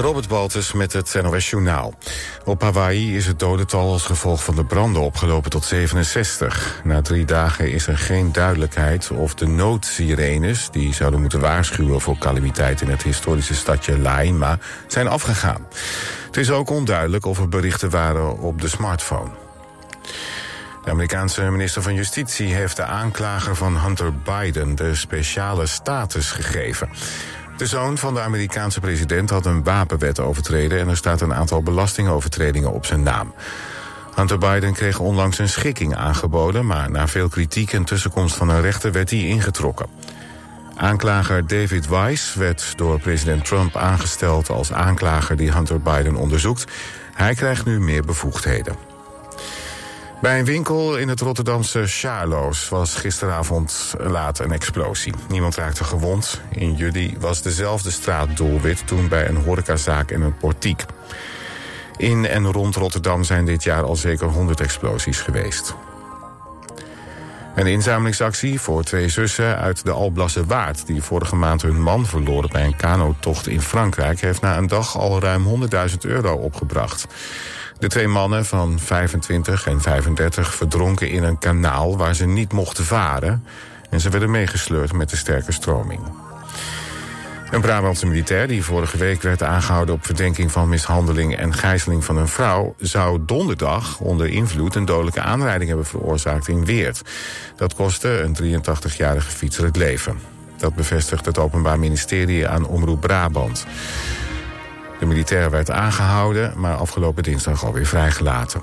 Robert Baltus met het NOS Journaal. Op Hawaii is het dodental als gevolg van de branden opgelopen tot 67. Na drie dagen is er geen duidelijkheid of de noodsirenes... die zouden moeten waarschuwen voor calamiteit in het historische stadje Laima... zijn afgegaan. Het is ook onduidelijk of er berichten waren op de smartphone. De Amerikaanse minister van Justitie heeft de aanklager van Hunter Biden... de speciale status gegeven... De zoon van de Amerikaanse president had een wapenwet overtreden... en er staat een aantal belastingovertredingen op zijn naam. Hunter Biden kreeg onlangs een schikking aangeboden... maar na veel kritiek en tussenkomst van een rechter werd hij ingetrokken. Aanklager David Weiss werd door president Trump aangesteld... als aanklager die Hunter Biden onderzoekt. Hij krijgt nu meer bevoegdheden. Bij een winkel in het Rotterdamse Charloes was gisteravond laat een explosie. Niemand raakte gewond. In juli was dezelfde straat doelwit toen bij een horecazaak en een portiek. In en rond Rotterdam zijn dit jaar al zeker 100 explosies geweest. Een inzamelingsactie voor twee zussen uit de Alblasse Waard... die vorige maand hun man verloren bij een kanotocht in Frankrijk... heeft na een dag al ruim 100.000 euro opgebracht. De twee mannen van 25 en 35 verdronken in een kanaal waar ze niet mochten varen... en ze werden meegesleurd met de sterke stroming. Een Brabantse militair die vorige week werd aangehouden... op verdenking van mishandeling en gijzeling van een vrouw... zou donderdag onder invloed een dodelijke aanrijding hebben veroorzaakt in Weert. Dat kostte een 83-jarige fietser het leven. Dat bevestigt het Openbaar Ministerie aan Omroep Brabant. De militair werd aangehouden, maar afgelopen dinsdag alweer vrijgelaten.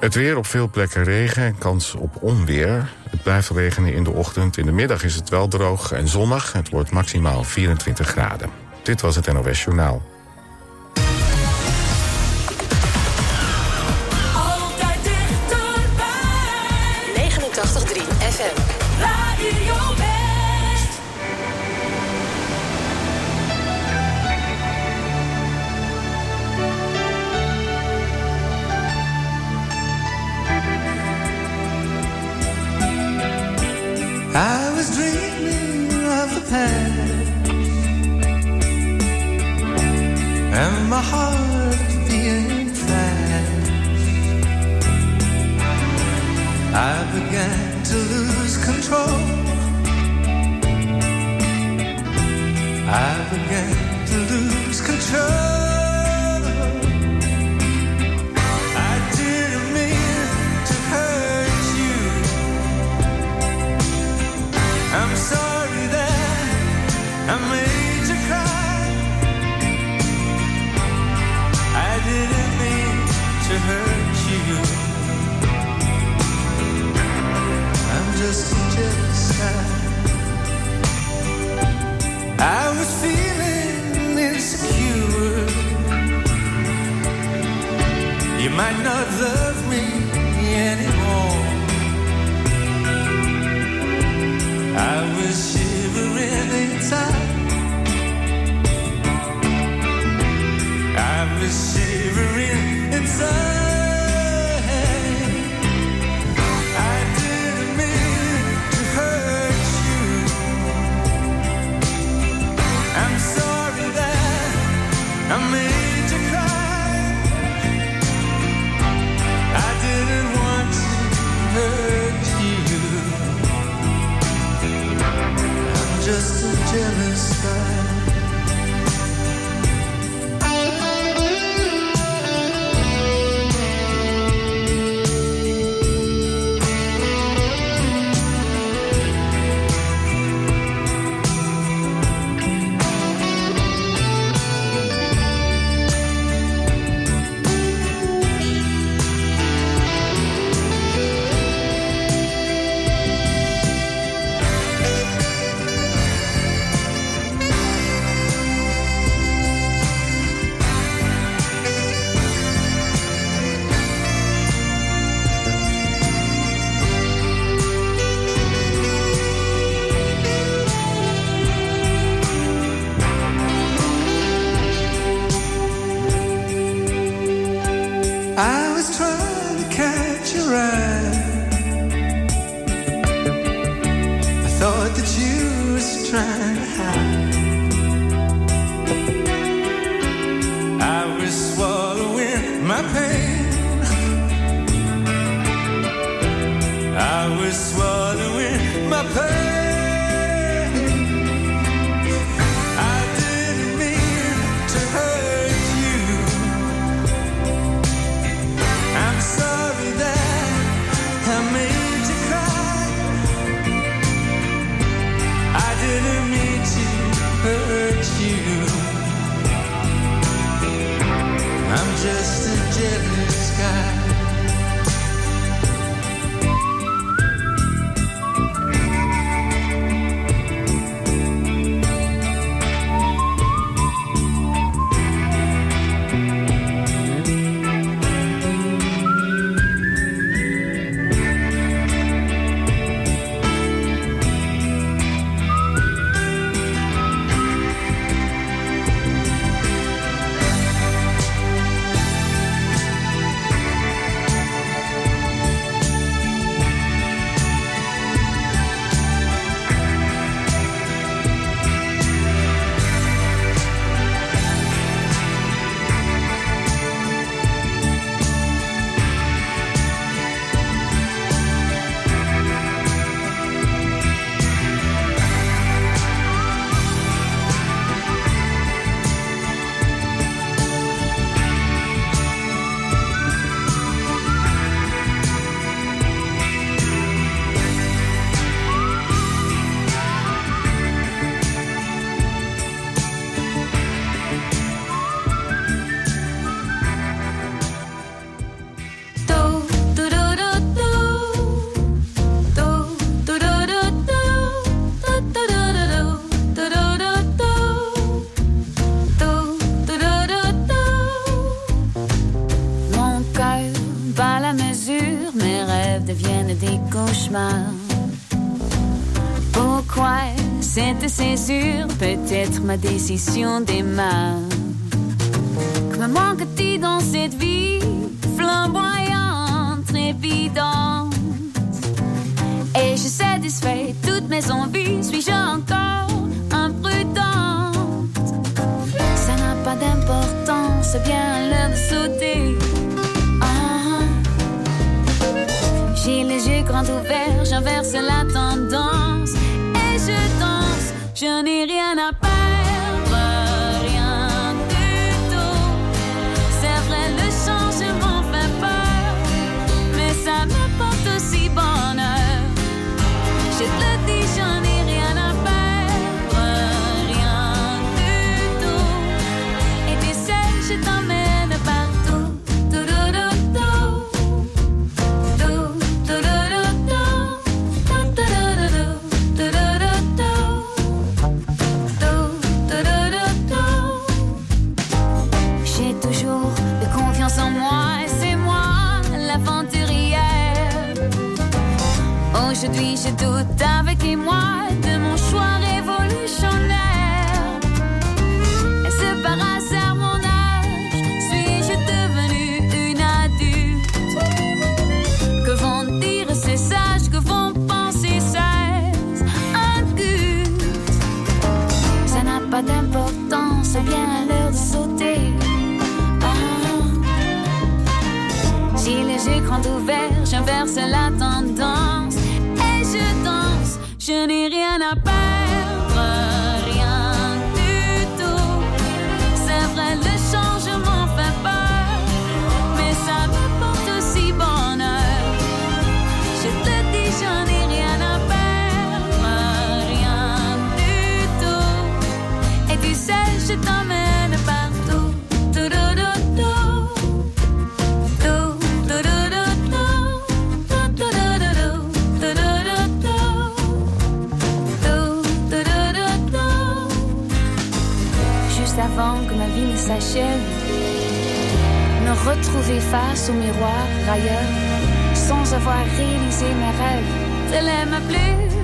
Het weer op veel plekken regen en kans op onweer. Het blijft regenen in de ochtend. In de middag is het wel droog en zonnig. Het wordt maximaal 24 graden. Dit was het NOS Journaal. I was dreaming of the past And my heart being fast I began to lose control. I began to lose control might not love me anymore. I was shivering inside. I was shivering inside. Peut-être ma décision démarre. Que me manque-t-il dans cette vie flamboyante, évidente Et je satisfais toutes mes envies, suis-je encore imprudente? Ça n'a pas d'importance, bien l'heure de sauter. Doute avec moi de mon choix révolutionnaire. Est-ce par hasard mon âge Suis-je devenue une adulte? Que vont dire ces sages, que vont penser ces adultes Ça n'a pas d'importance, c'est bien l'heure de sauter. Ah. J'ai les yeux grands ouverts, j'inverse la tendance et Shouldn't s'achève, me retrouver face au miroir ailleurs, sans avoir réalisé mes rêves. Est ma plus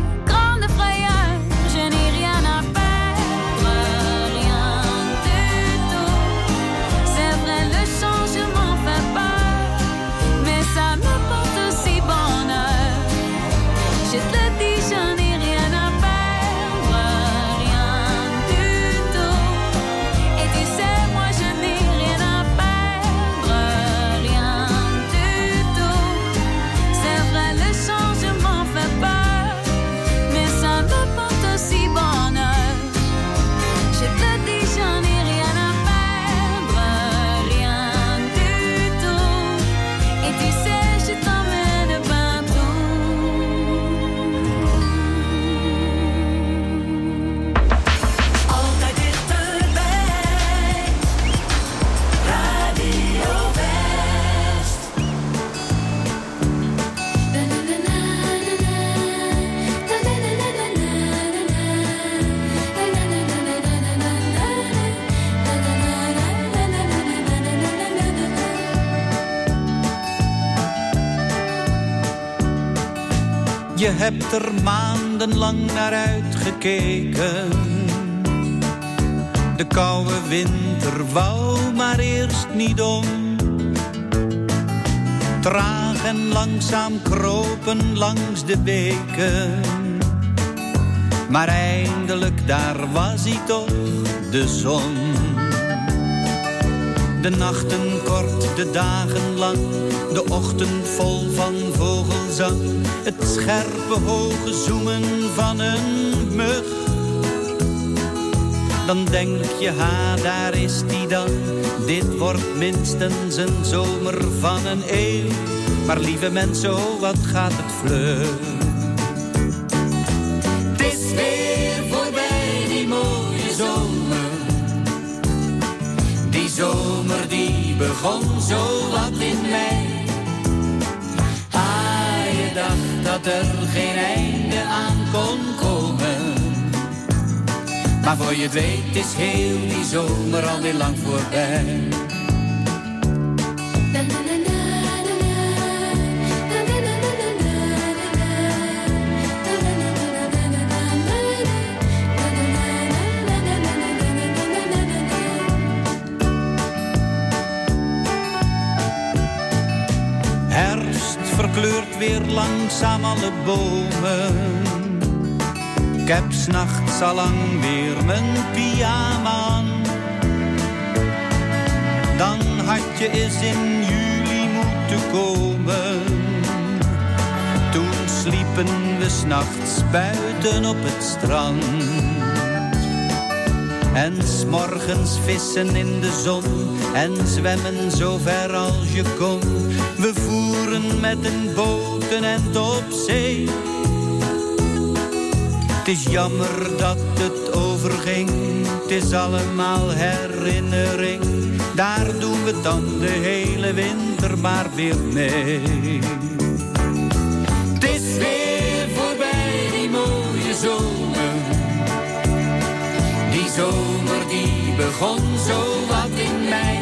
hebt er maandenlang naar uitgekeken. De koude winter wou maar eerst niet om. Traag en langzaam kropen langs de beken. Maar eindelijk daar was hij toch, de zon. De nachten kort, de dagen lang, de ochtend vol van vogelzang. Het scherpe hoge zoemen van een mug. Dan denk je, ha, daar is die dan. Dit wordt minstens een zomer van een eeuw. Maar lieve mensen, oh, wat gaat het vlug. Begon zo wat in mei. Ah, je dacht dat er geen einde aan kon komen. Maar voor je weet is heel die zomer alweer lang voorbij. langzaam alle bomen. Ik heb s'nachts al lang weer mijn pyjama aan. Dan had je eens in juli moeten komen. Toen sliepen we s'nachts buiten op het strand. En s'morgens vissen in de zon en zwemmen zo ver als je kon. We voeren met een boot en op zee. Het is jammer dat het overging, het is allemaal herinnering. Daar doen we dan de hele winter maar weer mee. Het is weer voorbij die mooie zomer. Die zomer die begon zo wat in mei.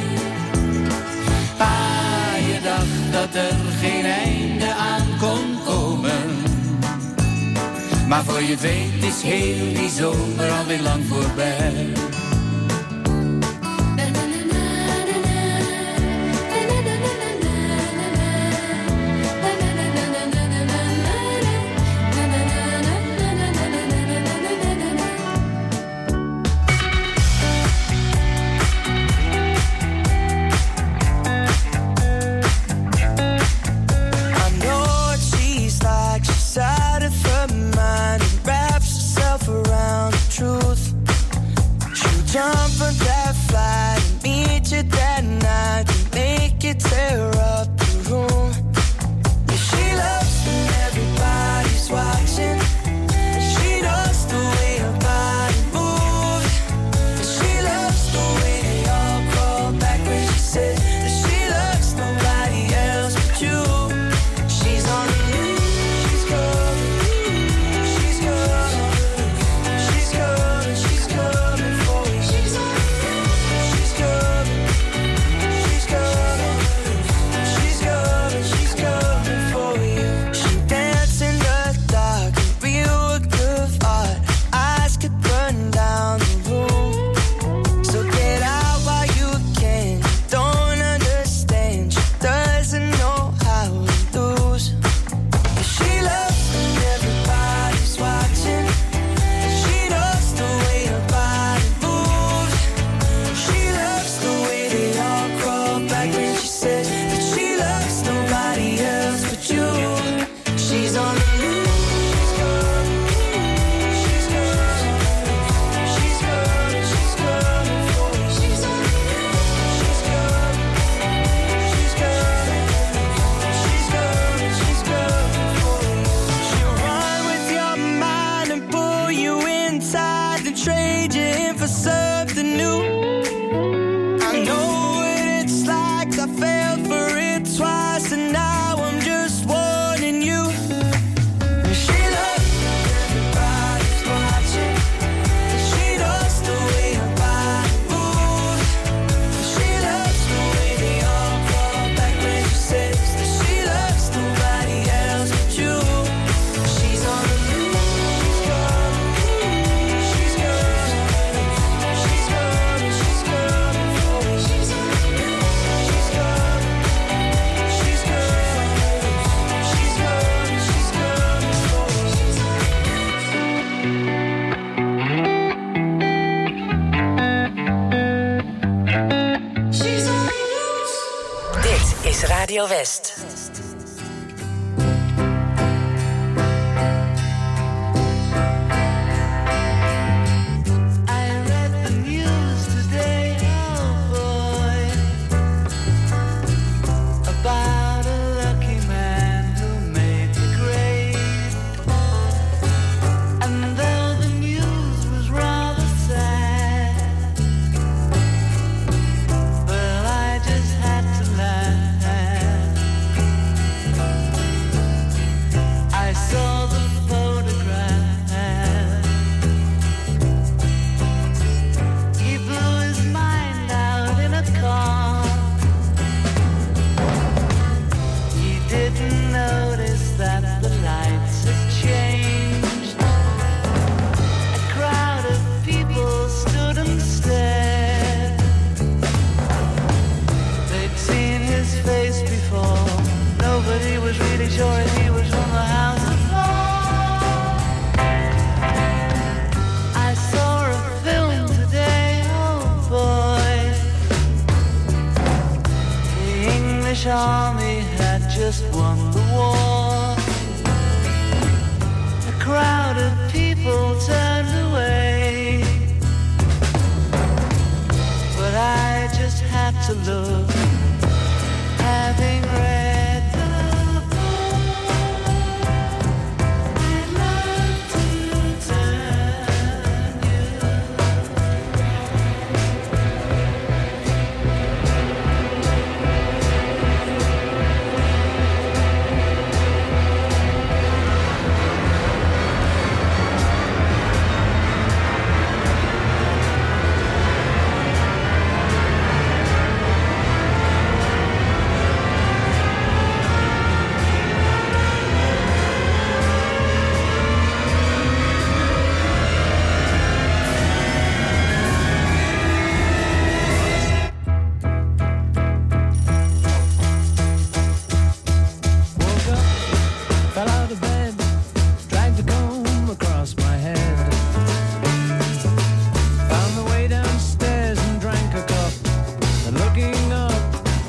Pa, je dacht dat er geen eind Maar voor je weet is heel die zomer alweer lang voorbij. So.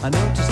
I noticed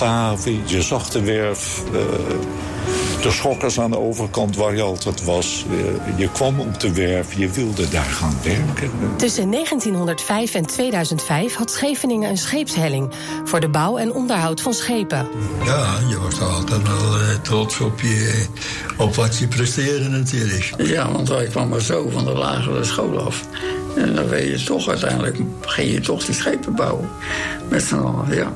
langs de haven, je zag de werf. Uh, de schokkers aan de overkant waar je altijd was. Uh, je kwam op de werf, je wilde daar gaan werken. Tussen 1905 en 2005 had Scheveningen een scheepshelling... voor de bouw en onderhoud van schepen. Ja, je was altijd wel uh, trots op, je, op wat je presteerde natuurlijk. Ja, want wij kwamen zo van de lagere school af. En dan weet je toch uiteindelijk, ging je toch die schepen bouwen. Met z'n allen, ja.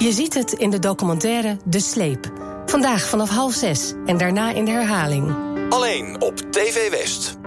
Je ziet het in de documentaire De Sleep. Vandaag vanaf half zes en daarna in de herhaling. Alleen op TV West.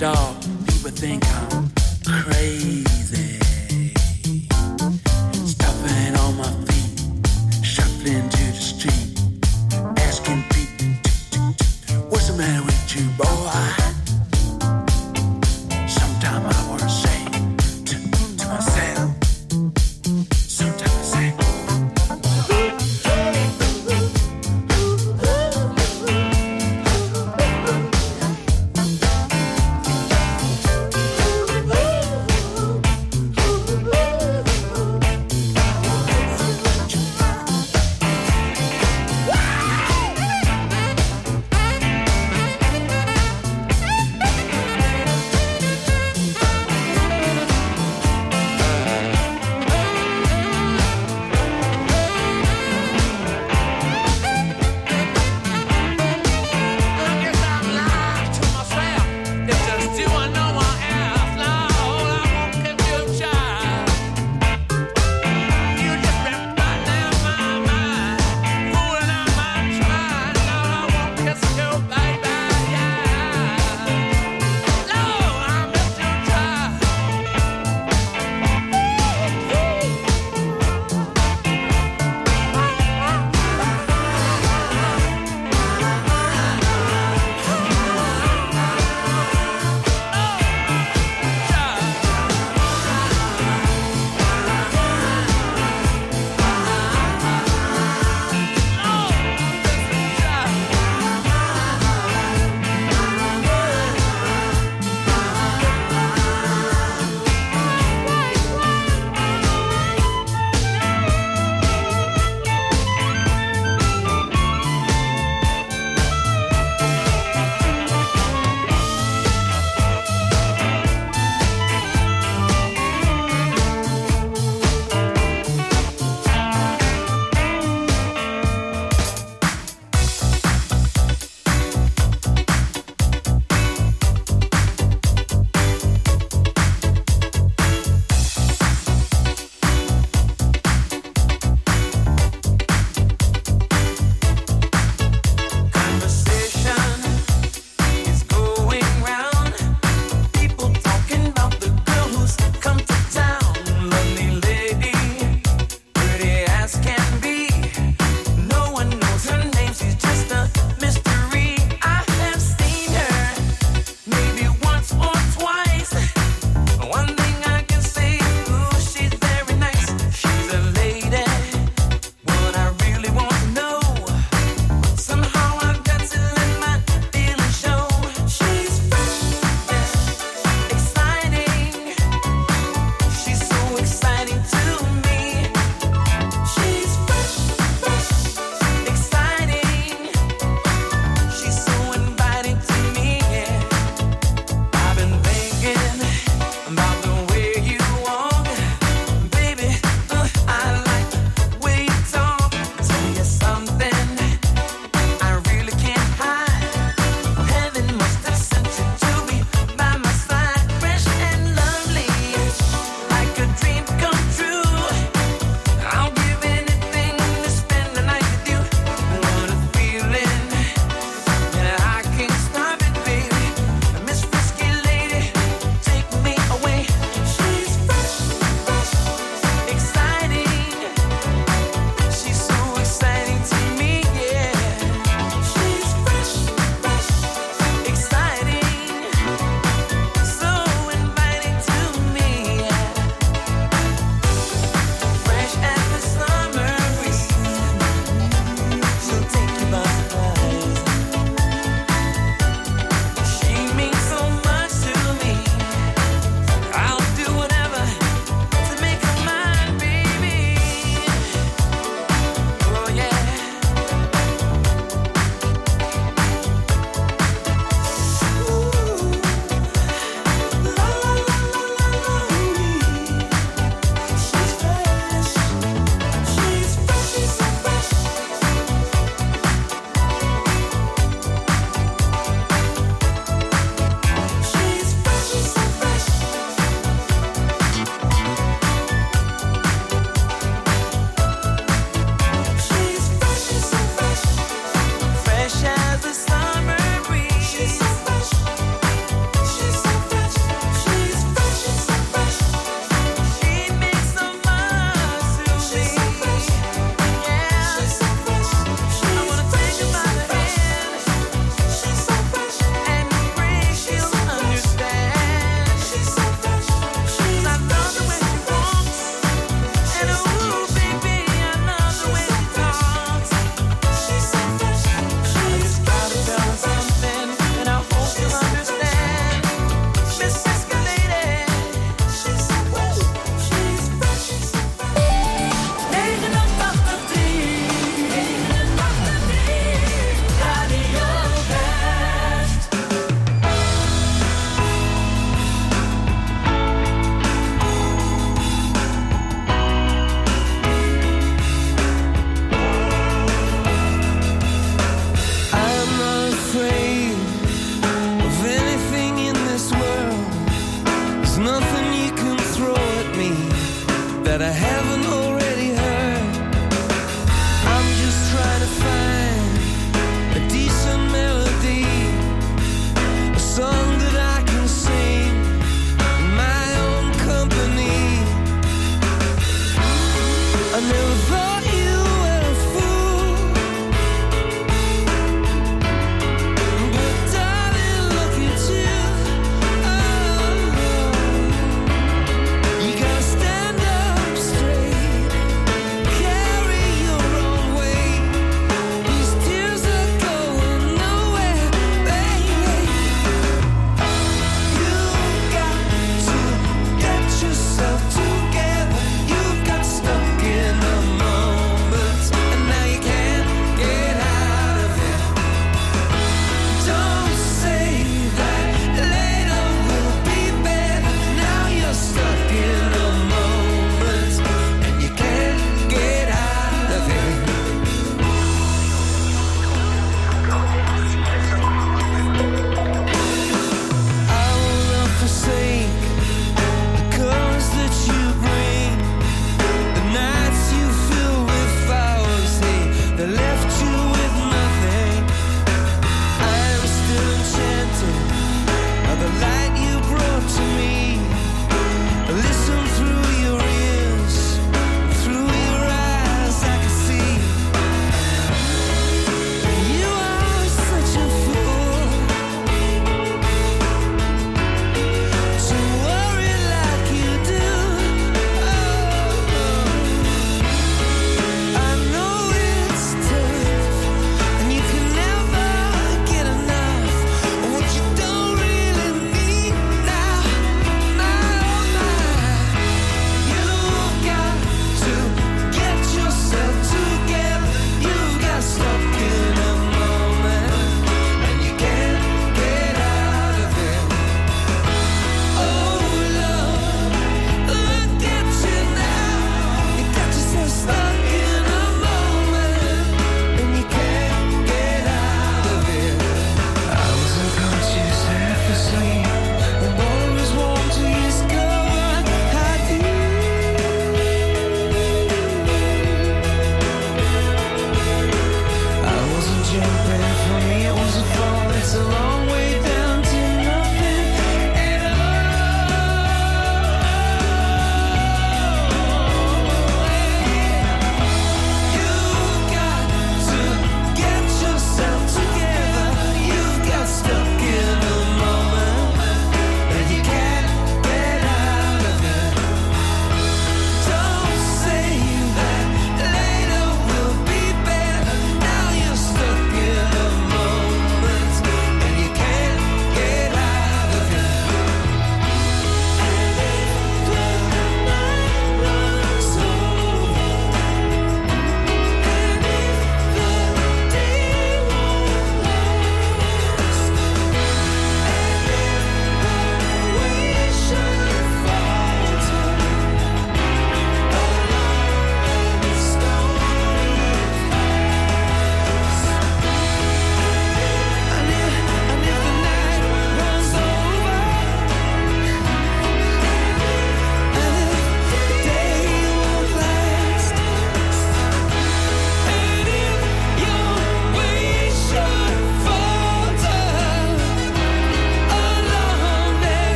dog, people think I'm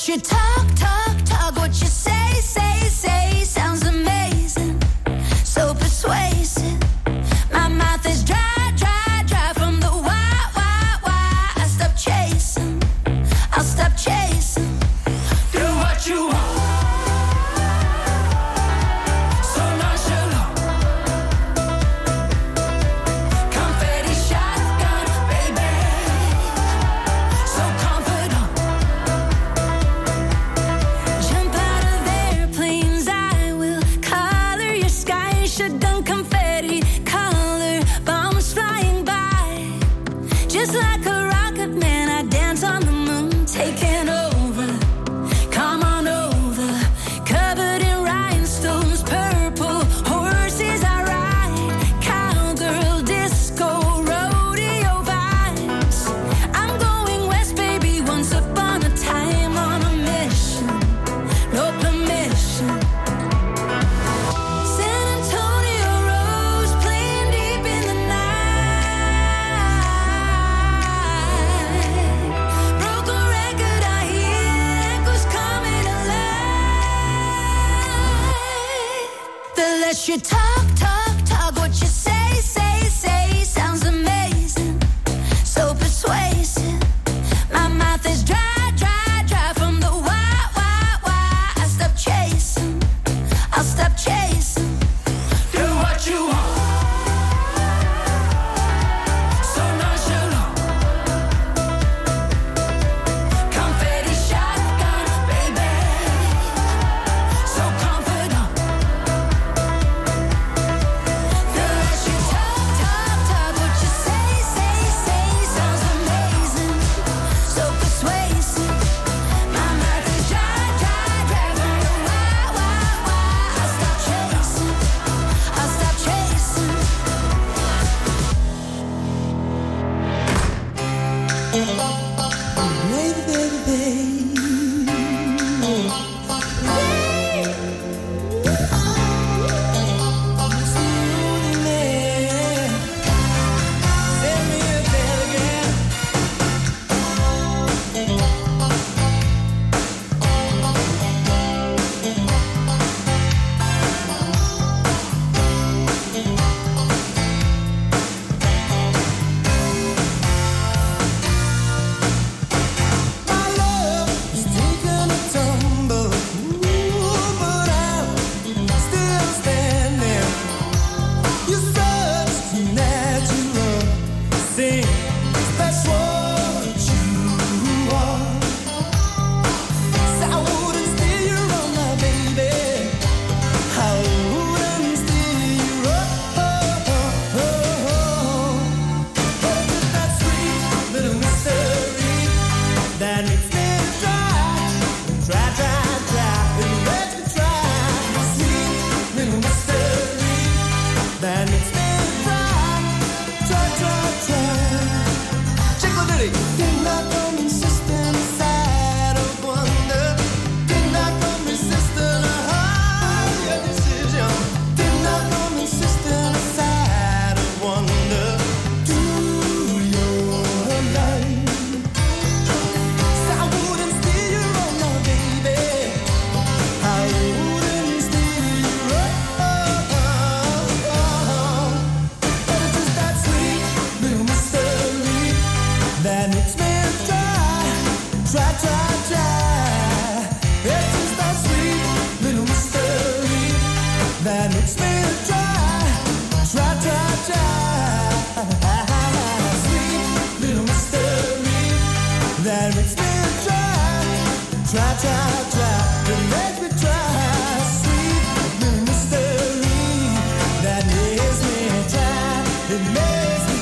shit time. Just like a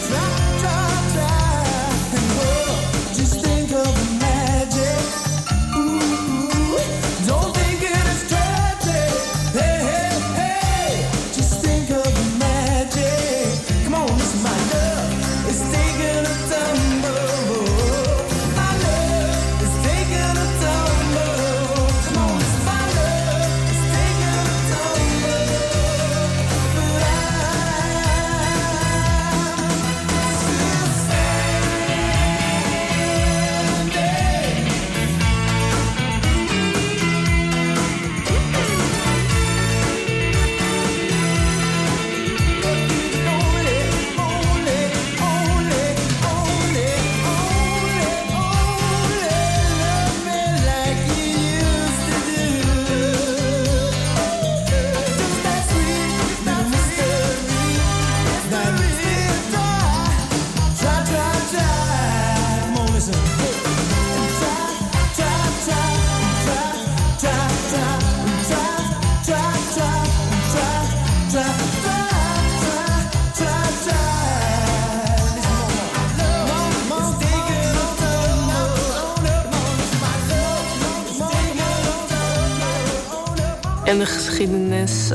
That's right.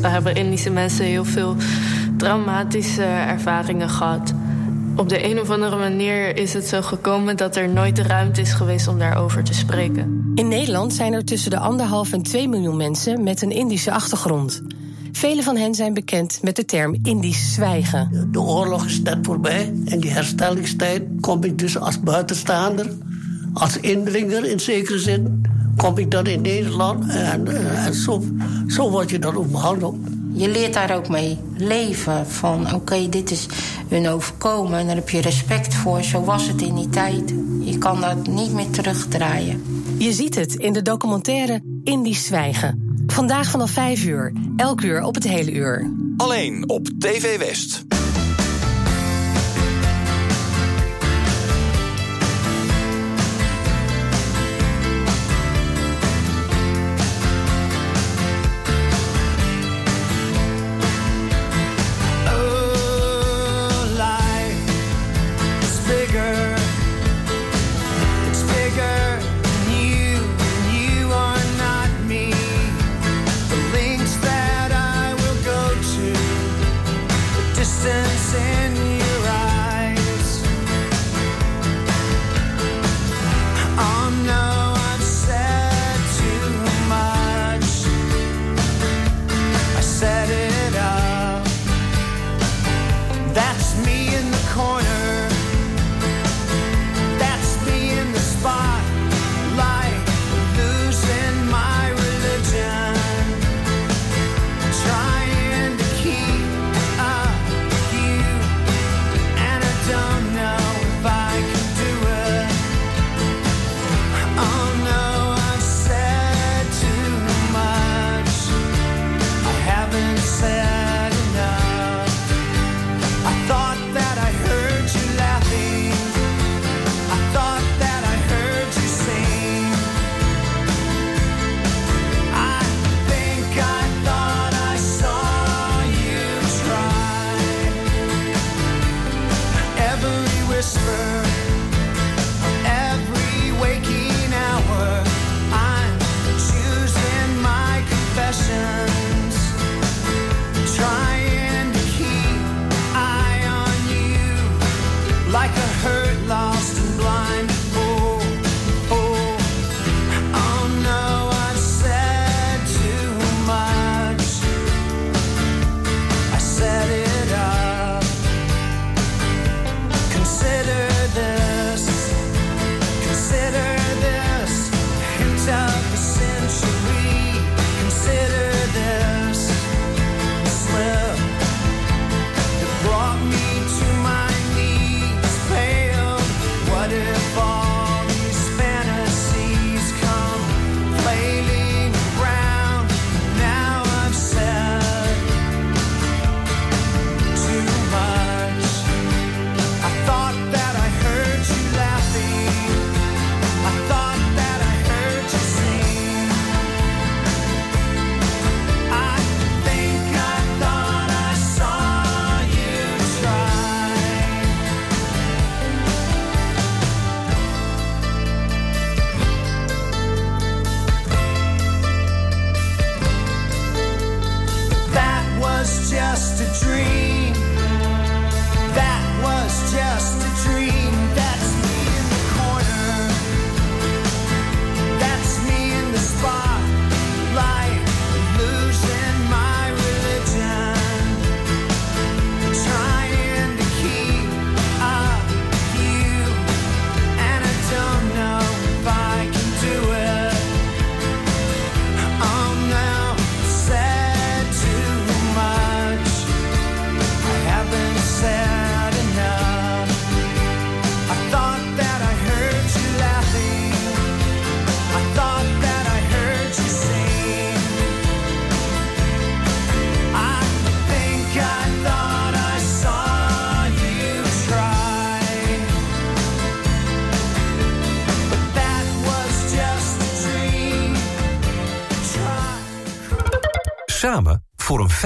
Eh, hebben Indische mensen heel veel traumatische ervaringen gehad. Op de een of andere manier is het zo gekomen dat er nooit de ruimte is geweest om daarover te spreken. In Nederland zijn er tussen de anderhalf en 2 miljoen mensen met een Indische achtergrond. Velen van hen zijn bekend met de term Indisch zwijgen. De oorlog is net voorbij en die herstellingstijd kom ik dus als buitenstaander, als indringer in zekere zin, kom ik dan in Nederland en, eh, en zo, zo word je dan ook behandeld. Je leert daar ook mee leven. Van oké, dit is hun overkomen en daar heb je respect voor. Zo was het in die tijd. Je kan dat niet meer terugdraaien. Je ziet het in de documentaire Indisch Zwijgen. Vandaag vanaf 5 uur, elk uur op het hele uur. Alleen op TV West. whisper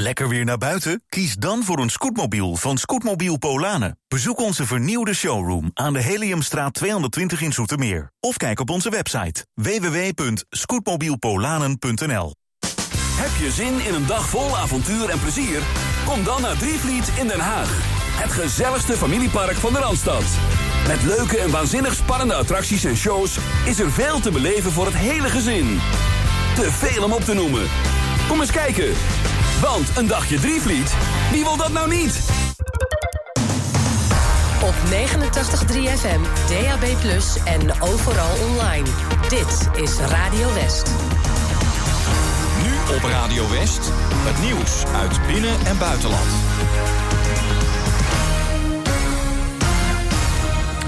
Lekker weer naar buiten? Kies dan voor een scootmobiel van Scootmobiel Polanen. Bezoek onze vernieuwde showroom aan de Heliumstraat 220 in Zoetermeer. Of kijk op onze website www.scootmobielpolanen.nl Heb je zin in een dag vol avontuur en plezier? Kom dan naar Drievliet in Den Haag. Het gezelligste familiepark van de Randstad. Met leuke en waanzinnig spannende attracties en shows... is er veel te beleven voor het hele gezin. Te veel om op te noemen. Kom eens kijken. Want een dagje Drievliet, wie wil dat nou niet? Op 89.3 FM, DAB+, en overal online. Dit is Radio West. Nu op Radio West, het nieuws uit binnen- en buitenland.